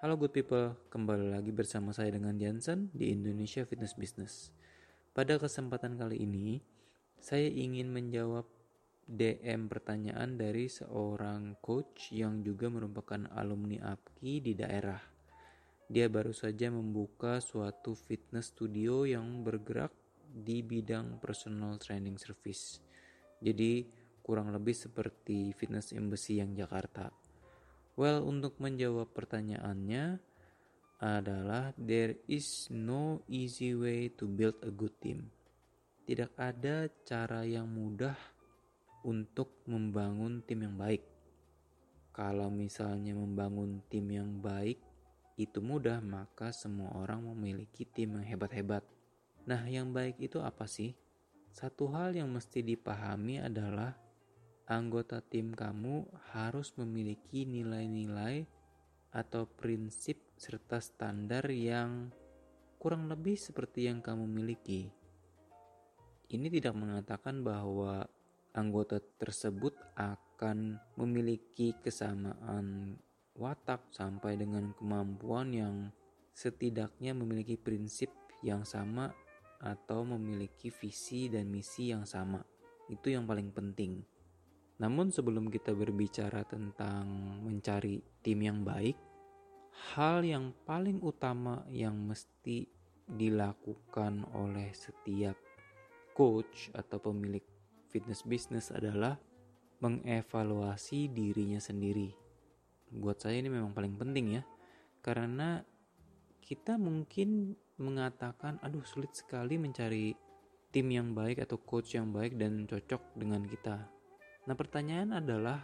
Halo good people, kembali lagi bersama saya dengan Jansen di Indonesia Fitness Business. Pada kesempatan kali ini, saya ingin menjawab DM pertanyaan dari seorang coach yang juga merupakan alumni APKI di daerah. Dia baru saja membuka suatu fitness studio yang bergerak di bidang personal training service. Jadi kurang lebih seperti fitness embassy yang Jakarta. Well, untuk menjawab pertanyaannya adalah there is no easy way to build a good team. Tidak ada cara yang mudah untuk membangun tim yang baik. Kalau misalnya membangun tim yang baik itu mudah, maka semua orang memiliki tim yang hebat-hebat. Nah, yang baik itu apa sih? Satu hal yang mesti dipahami adalah anggota tim kamu harus memiliki nilai-nilai atau prinsip serta standar yang kurang lebih seperti yang kamu miliki. Ini tidak mengatakan bahwa anggota tersebut akan memiliki kesamaan watak sampai dengan kemampuan yang setidaknya memiliki prinsip yang sama atau memiliki visi dan misi yang sama. Itu yang paling penting. Namun sebelum kita berbicara tentang mencari tim yang baik, hal yang paling utama yang mesti dilakukan oleh setiap coach atau pemilik fitness business adalah mengevaluasi dirinya sendiri. Buat saya ini memang paling penting ya, karena kita mungkin mengatakan, aduh sulit sekali mencari tim yang baik atau coach yang baik dan cocok dengan kita Nah, pertanyaan adalah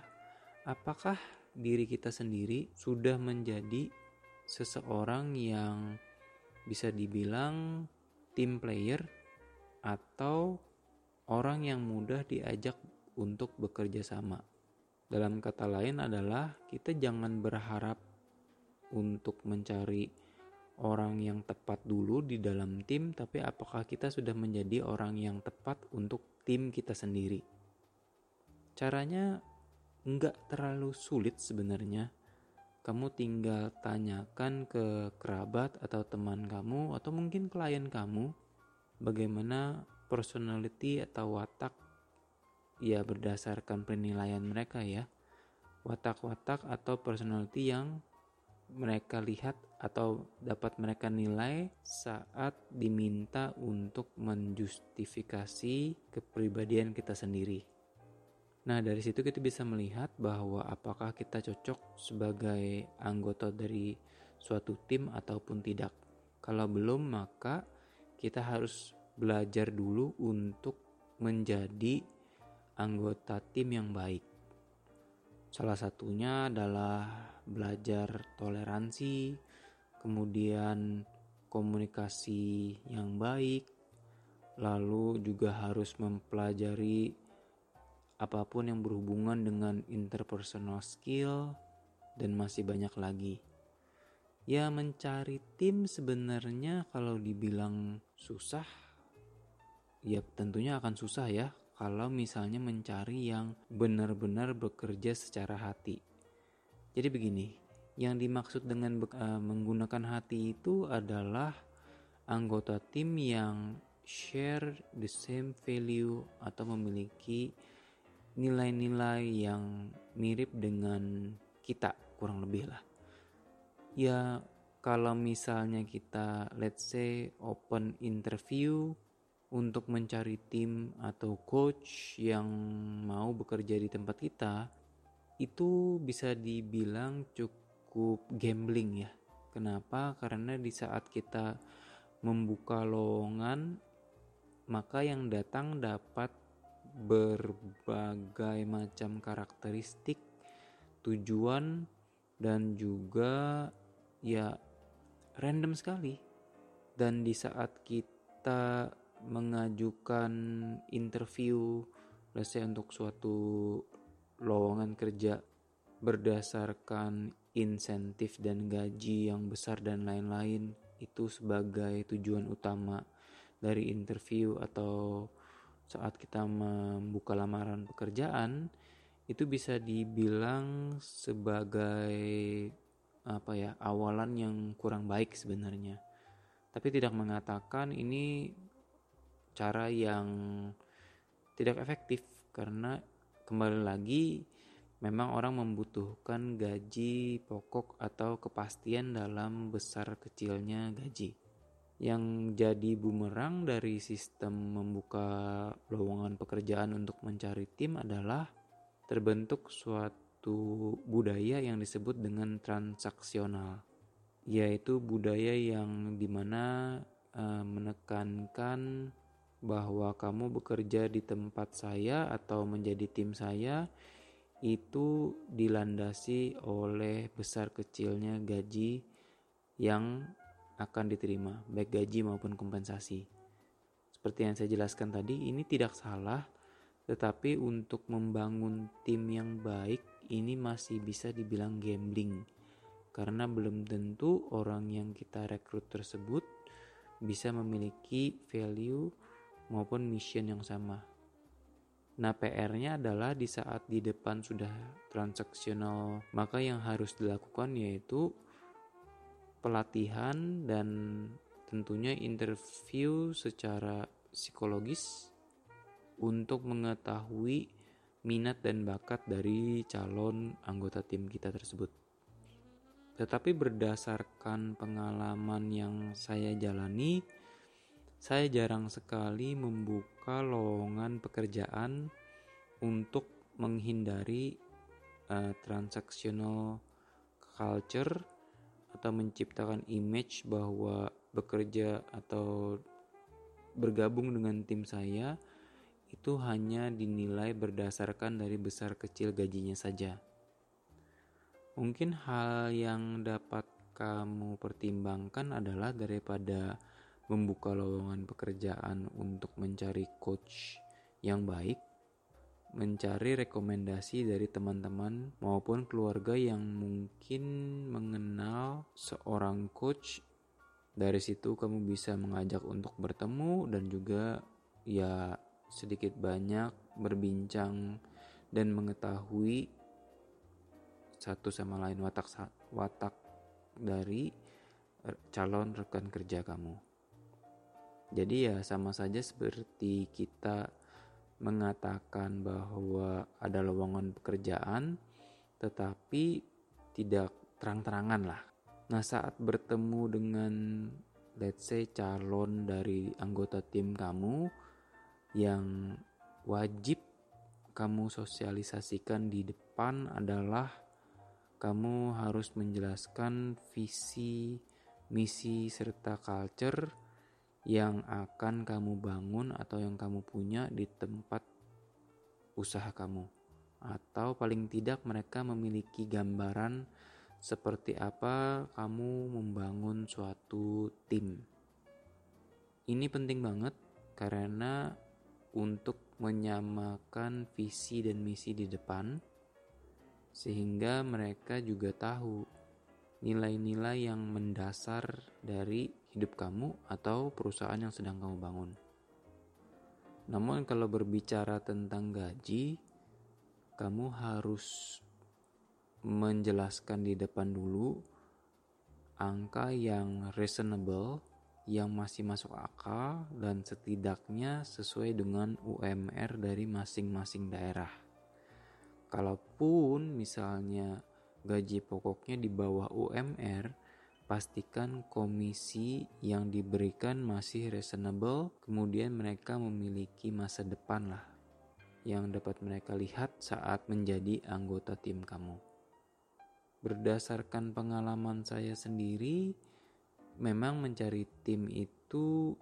apakah diri kita sendiri sudah menjadi seseorang yang bisa dibilang tim player atau orang yang mudah diajak untuk bekerja sama. Dalam kata lain adalah kita jangan berharap untuk mencari orang yang tepat dulu di dalam tim, tapi apakah kita sudah menjadi orang yang tepat untuk tim kita sendiri. Caranya nggak terlalu sulit sebenarnya. Kamu tinggal tanyakan ke kerabat atau teman kamu atau mungkin klien kamu bagaimana personality atau watak ya berdasarkan penilaian mereka ya. Watak-watak atau personality yang mereka lihat atau dapat mereka nilai saat diminta untuk menjustifikasi kepribadian kita sendiri. Nah, dari situ kita bisa melihat bahwa apakah kita cocok sebagai anggota dari suatu tim ataupun tidak. Kalau belum, maka kita harus belajar dulu untuk menjadi anggota tim yang baik. Salah satunya adalah belajar toleransi, kemudian komunikasi yang baik, lalu juga harus mempelajari apa pun yang berhubungan dengan interpersonal skill, dan masih banyak lagi. Ya mencari tim sebenarnya kalau dibilang susah, ya tentunya akan susah ya kalau misalnya mencari yang benar-benar bekerja secara hati. Jadi begini, yang dimaksud dengan uh, menggunakan hati itu adalah anggota tim yang share the same value atau memiliki nilai-nilai yang mirip dengan kita kurang lebih lah. Ya kalau misalnya kita let's say open interview untuk mencari tim atau coach yang mau bekerja di tempat kita itu bisa dibilang cukup gambling ya. Kenapa? Karena di saat kita membuka lowongan maka yang datang dapat berbagai macam karakteristik, tujuan, dan juga ya random sekali. Dan di saat kita mengajukan interview, let's untuk suatu lowongan kerja berdasarkan insentif dan gaji yang besar dan lain-lain itu sebagai tujuan utama dari interview atau saat kita membuka lamaran pekerjaan itu bisa dibilang sebagai apa ya awalan yang kurang baik sebenarnya tapi tidak mengatakan ini cara yang tidak efektif karena kembali lagi memang orang membutuhkan gaji pokok atau kepastian dalam besar kecilnya gaji. Yang jadi bumerang dari sistem membuka lowongan pekerjaan untuk mencari tim adalah terbentuk suatu budaya yang disebut dengan transaksional, yaitu budaya yang di mana uh, menekankan bahwa kamu bekerja di tempat saya atau menjadi tim saya itu dilandasi oleh besar kecilnya gaji yang akan diterima, baik gaji maupun kompensasi. Seperti yang saya jelaskan tadi, ini tidak salah, tetapi untuk membangun tim yang baik ini masih bisa dibilang gambling, karena belum tentu orang yang kita rekrut tersebut bisa memiliki value maupun mission yang sama. Nah, PR-nya adalah di saat di depan sudah transaksional, maka yang harus dilakukan yaitu pelatihan dan tentunya interview secara psikologis untuk mengetahui minat dan bakat dari calon anggota tim kita tersebut. Tetapi berdasarkan pengalaman yang saya jalani, saya jarang sekali membuka lowongan pekerjaan untuk menghindari uh, transactional culture atau menciptakan image bahwa bekerja atau bergabung dengan tim saya itu hanya dinilai berdasarkan dari besar kecil gajinya saja. Mungkin hal yang dapat kamu pertimbangkan adalah daripada membuka lowongan pekerjaan untuk mencari coach yang baik, mencari rekomendasi dari teman-teman maupun keluarga yang mungkin mengenal seorang coach. Dari situ kamu bisa mengajak untuk bertemu dan juga ya sedikit banyak berbincang dan mengetahui satu sama lain watak watak dari calon rekan kerja kamu. Jadi ya sama saja seperti kita mengatakan bahwa ada lowongan pekerjaan tetapi tidak terang-terangan lah. Nah, saat bertemu dengan let's say calon dari anggota tim kamu yang wajib kamu sosialisasikan di depan adalah kamu harus menjelaskan visi, misi serta culture yang akan kamu bangun atau yang kamu punya di tempat usaha kamu, atau paling tidak mereka memiliki gambaran seperti apa kamu membangun suatu tim. Ini penting banget karena untuk menyamakan visi dan misi di depan, sehingga mereka juga tahu nilai-nilai yang mendasar dari hidup kamu atau perusahaan yang sedang kamu bangun. Namun kalau berbicara tentang gaji, kamu harus menjelaskan di depan dulu angka yang reasonable, yang masih masuk akal dan setidaknya sesuai dengan UMR dari masing-masing daerah. Kalaupun misalnya gaji pokoknya di bawah UMR, pastikan komisi yang diberikan masih reasonable, kemudian mereka memiliki masa depan lah yang dapat mereka lihat saat menjadi anggota tim kamu. Berdasarkan pengalaman saya sendiri, memang mencari tim itu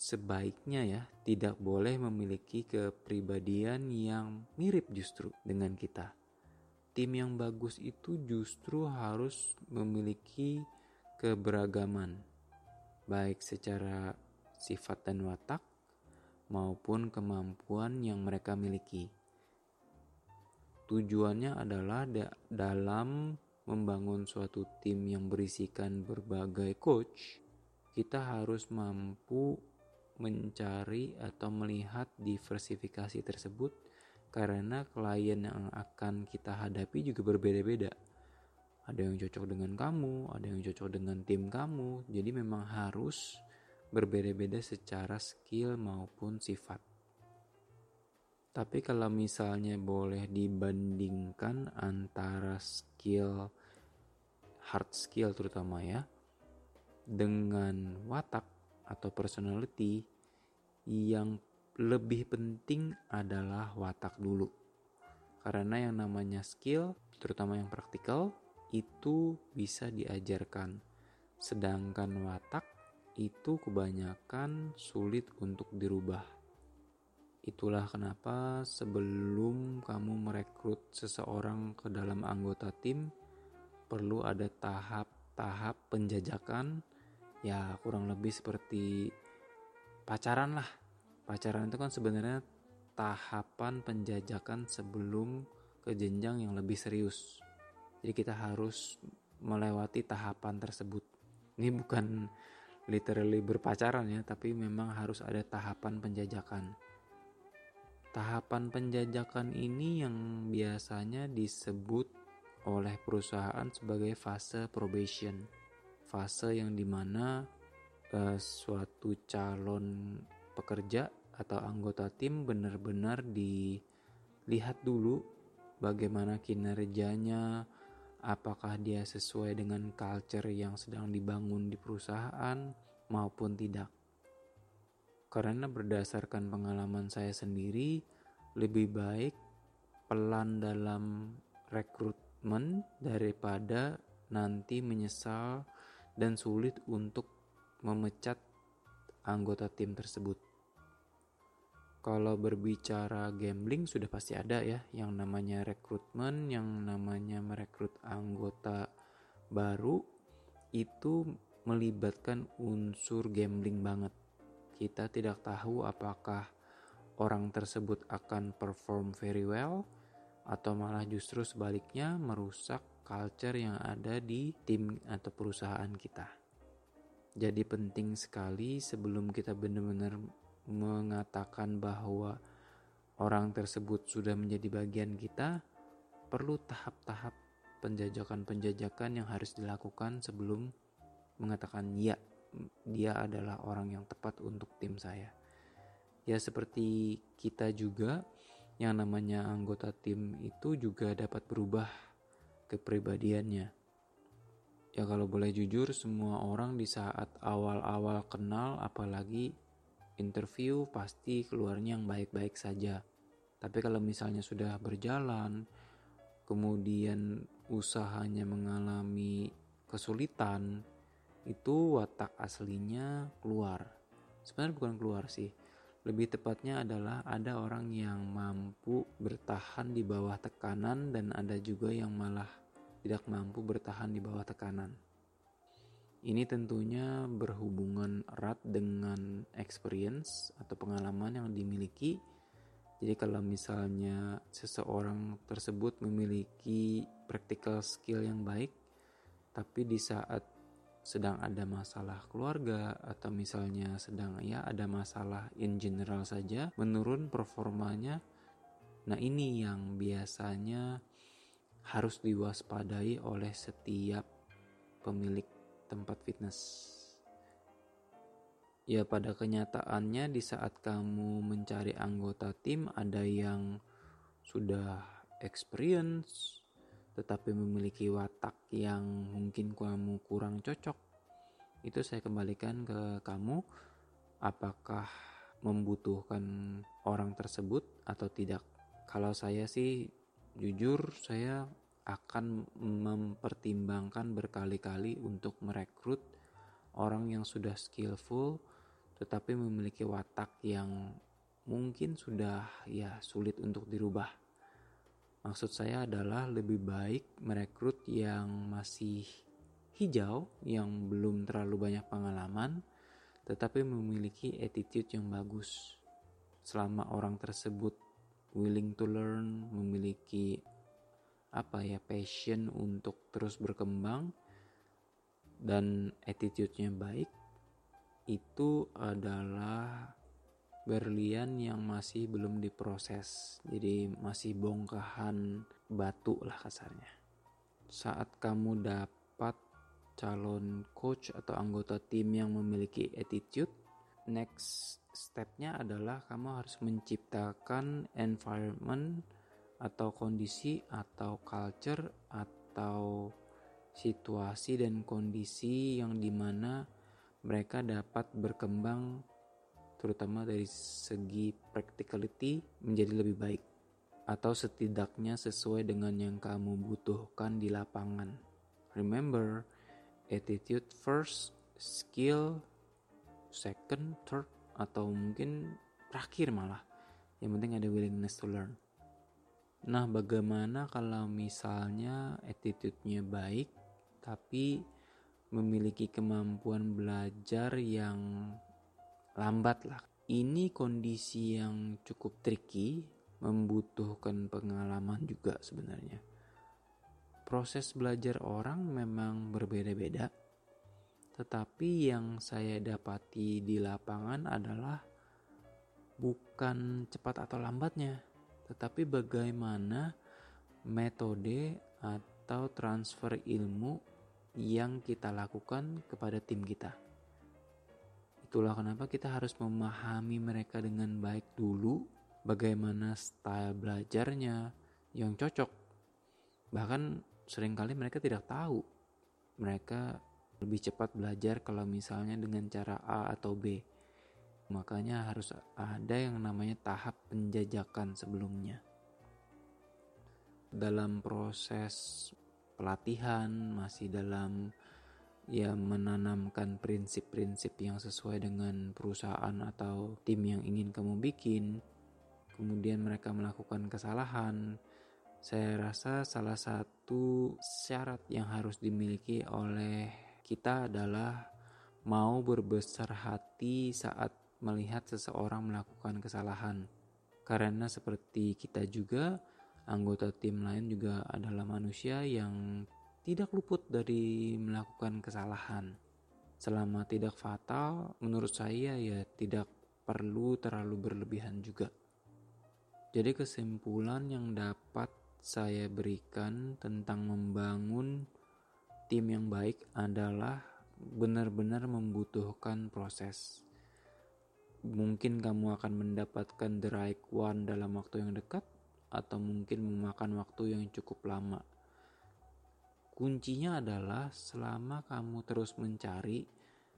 sebaiknya ya tidak boleh memiliki kepribadian yang mirip justru dengan kita tim yang bagus itu justru harus memiliki keberagaman, baik secara sifat dan watak maupun kemampuan yang mereka miliki. Tujuannya adalah da dalam membangun suatu tim yang berisikan berbagai coach, kita harus mampu mencari atau melihat diversifikasi tersebut karena klien yang akan kita hadapi juga berbeda-beda. ada yang cocok dengan kamu, ada yang cocok dengan tim kamu. Jadi memang harus berbeda-beda secara skill maupun sifat. Tapi kalau misalnya boleh dibandingkan antara skill hard skill terutama ya dengan watak atau personality yang lebih penting adalah watak dulu. Karena yang namanya skill, terutama yang praktikal, itu bisa diajarkan. Sedangkan watak itu kebanyakan sulit untuk dirubah. Itulah kenapa sebelum kamu merekrut seseorang ke dalam anggota tim, perlu ada tahap-tahap penjajakan, ya kurang lebih seperti pacaran lah. Pacaran itu kan sebenarnya tahapan penjajakan sebelum ke jenjang yang lebih serius. Jadi kita harus melewati tahapan tersebut. Ini bukan literally berpacaran ya, tapi memang harus ada tahapan penjajakan. Tahapan penjajakan ini yang biasanya disebut oleh perusahaan sebagai fase probation. Fase yang di mana uh, suatu calon pekerja atau anggota tim benar-benar dilihat dulu bagaimana kinerjanya, apakah dia sesuai dengan culture yang sedang dibangun di perusahaan maupun tidak. Karena berdasarkan pengalaman saya sendiri, lebih baik pelan dalam rekrutmen daripada nanti menyesal dan sulit untuk memecat anggota tim tersebut. Kalau berbicara gambling sudah pasti ada ya yang namanya rekrutmen, yang namanya merekrut anggota baru itu melibatkan unsur gambling banget. Kita tidak tahu apakah orang tersebut akan perform very well atau malah justru sebaliknya merusak culture yang ada di tim atau perusahaan kita. Jadi penting sekali sebelum kita benar-benar mengatakan bahwa orang tersebut sudah menjadi bagian kita, perlu tahap-tahap penjajakan-penjajakan yang harus dilakukan sebelum mengatakan ya, dia adalah orang yang tepat untuk tim saya. Ya seperti kita juga yang namanya anggota tim itu juga dapat berubah kepribadiannya. Ya kalau boleh jujur semua orang di saat awal-awal kenal apalagi interview pasti keluarnya yang baik-baik saja. Tapi kalau misalnya sudah berjalan, kemudian usahanya mengalami kesulitan, itu watak aslinya keluar. Sebenarnya bukan keluar sih. Lebih tepatnya adalah ada orang yang mampu bertahan di bawah tekanan dan ada juga yang malah tidak mampu bertahan di bawah tekanan. Ini tentunya berhubungan erat dengan experience atau pengalaman yang dimiliki. Jadi kalau misalnya seseorang tersebut memiliki practical skill yang baik, tapi di saat sedang ada masalah keluarga atau misalnya sedang ya ada masalah in general saja menurun performanya. Nah, ini yang biasanya harus diwaspadai oleh setiap pemilik tempat fitness. Ya pada kenyataannya di saat kamu mencari anggota tim ada yang sudah experience tetapi memiliki watak yang mungkin kamu kurang cocok. Itu saya kembalikan ke kamu apakah membutuhkan orang tersebut atau tidak. Kalau saya sih jujur saya akan mempertimbangkan berkali-kali untuk merekrut orang yang sudah skillful tetapi memiliki watak yang mungkin sudah ya sulit untuk dirubah. Maksud saya adalah lebih baik merekrut yang masih hijau, yang belum terlalu banyak pengalaman, tetapi memiliki attitude yang bagus. Selama orang tersebut willing to learn, memiliki apa ya passion untuk terus berkembang dan attitude-nya baik itu adalah berlian yang masih belum diproses. Jadi masih bongkahan batu lah kasarnya. Saat kamu dapat calon coach atau anggota tim yang memiliki attitude, next stepnya adalah kamu harus menciptakan environment atau kondisi atau culture atau situasi dan kondisi yang di mana mereka dapat berkembang terutama dari segi practicality menjadi lebih baik atau setidaknya sesuai dengan yang kamu butuhkan di lapangan. Remember, attitude first, skill second, third, atau mungkin terakhir malah. Yang penting ada willingness to learn. Nah, bagaimana kalau misalnya attitude-nya baik, tapi memiliki kemampuan belajar yang lambat lah. Ini kondisi yang cukup tricky, membutuhkan pengalaman juga sebenarnya. Proses belajar orang memang berbeda-beda, tetapi yang saya dapati di lapangan adalah bukan cepat atau lambatnya, tetapi bagaimana metode atau transfer ilmu yang kita lakukan kepada tim kita. Itulah kenapa kita harus memahami mereka dengan baik dulu, bagaimana style belajarnya yang cocok. Bahkan sering kali mereka tidak tahu. Mereka lebih cepat belajar kalau misalnya dengan cara A atau B. Makanya harus ada yang namanya tahap penjajakan sebelumnya. Dalam proses pelatihan masih dalam ya menanamkan prinsip-prinsip yang sesuai dengan perusahaan atau tim yang ingin kamu bikin. Kemudian mereka melakukan kesalahan. Saya rasa salah satu syarat yang harus dimiliki oleh kita adalah mau berbesar hati saat melihat seseorang melakukan kesalahan. Karena seperti kita juga, anggota tim lain juga adalah manusia yang tidak luput dari melakukan kesalahan. Selama tidak fatal, menurut saya ya tidak perlu terlalu berlebihan juga. Jadi kesimpulan yang dapat saya berikan tentang membangun tim yang baik adalah benar-benar membutuhkan proses mungkin kamu akan mendapatkan the right one dalam waktu yang dekat atau mungkin memakan waktu yang cukup lama. Kuncinya adalah selama kamu terus mencari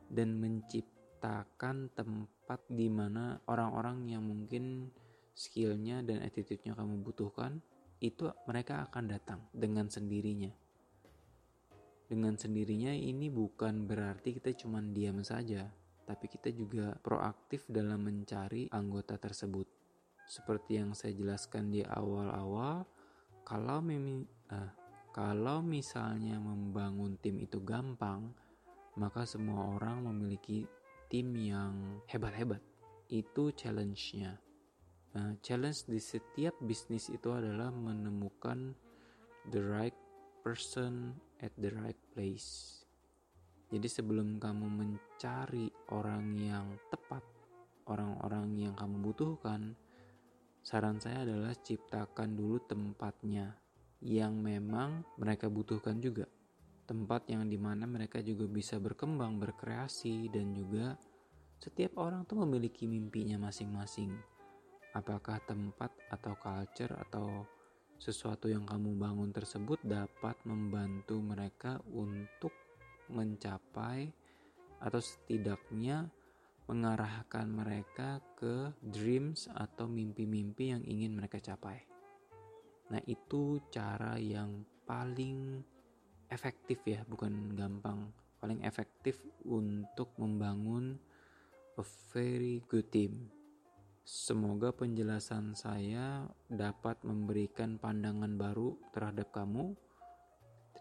dan menciptakan tempat di mana orang-orang yang mungkin skillnya dan attitude-nya kamu butuhkan, itu mereka akan datang dengan sendirinya. Dengan sendirinya ini bukan berarti kita cuma diam saja, tapi kita juga proaktif dalam mencari anggota tersebut. Seperti yang saya jelaskan di awal-awal, kalau eh, kalau misalnya membangun tim itu gampang, maka semua orang memiliki tim yang hebat-hebat. Itu challenge-nya. Nah, challenge di setiap bisnis itu adalah menemukan the right person at the right place. Jadi sebelum kamu mencari orang yang tepat, orang-orang yang kamu butuhkan, saran saya adalah ciptakan dulu tempatnya yang memang mereka butuhkan juga. Tempat yang di mana mereka juga bisa berkembang, berkreasi, dan juga setiap orang tuh memiliki mimpinya masing-masing. Apakah tempat atau culture atau sesuatu yang kamu bangun tersebut dapat membantu mereka untuk mencapai atau setidaknya mengarahkan mereka ke dreams atau mimpi-mimpi yang ingin mereka capai. Nah, itu cara yang paling efektif ya, bukan gampang, paling efektif untuk membangun a very good team. Semoga penjelasan saya dapat memberikan pandangan baru terhadap kamu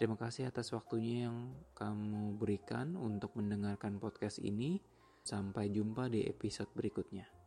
Terima kasih atas waktunya yang kamu berikan untuk mendengarkan podcast ini. Sampai jumpa di episode berikutnya.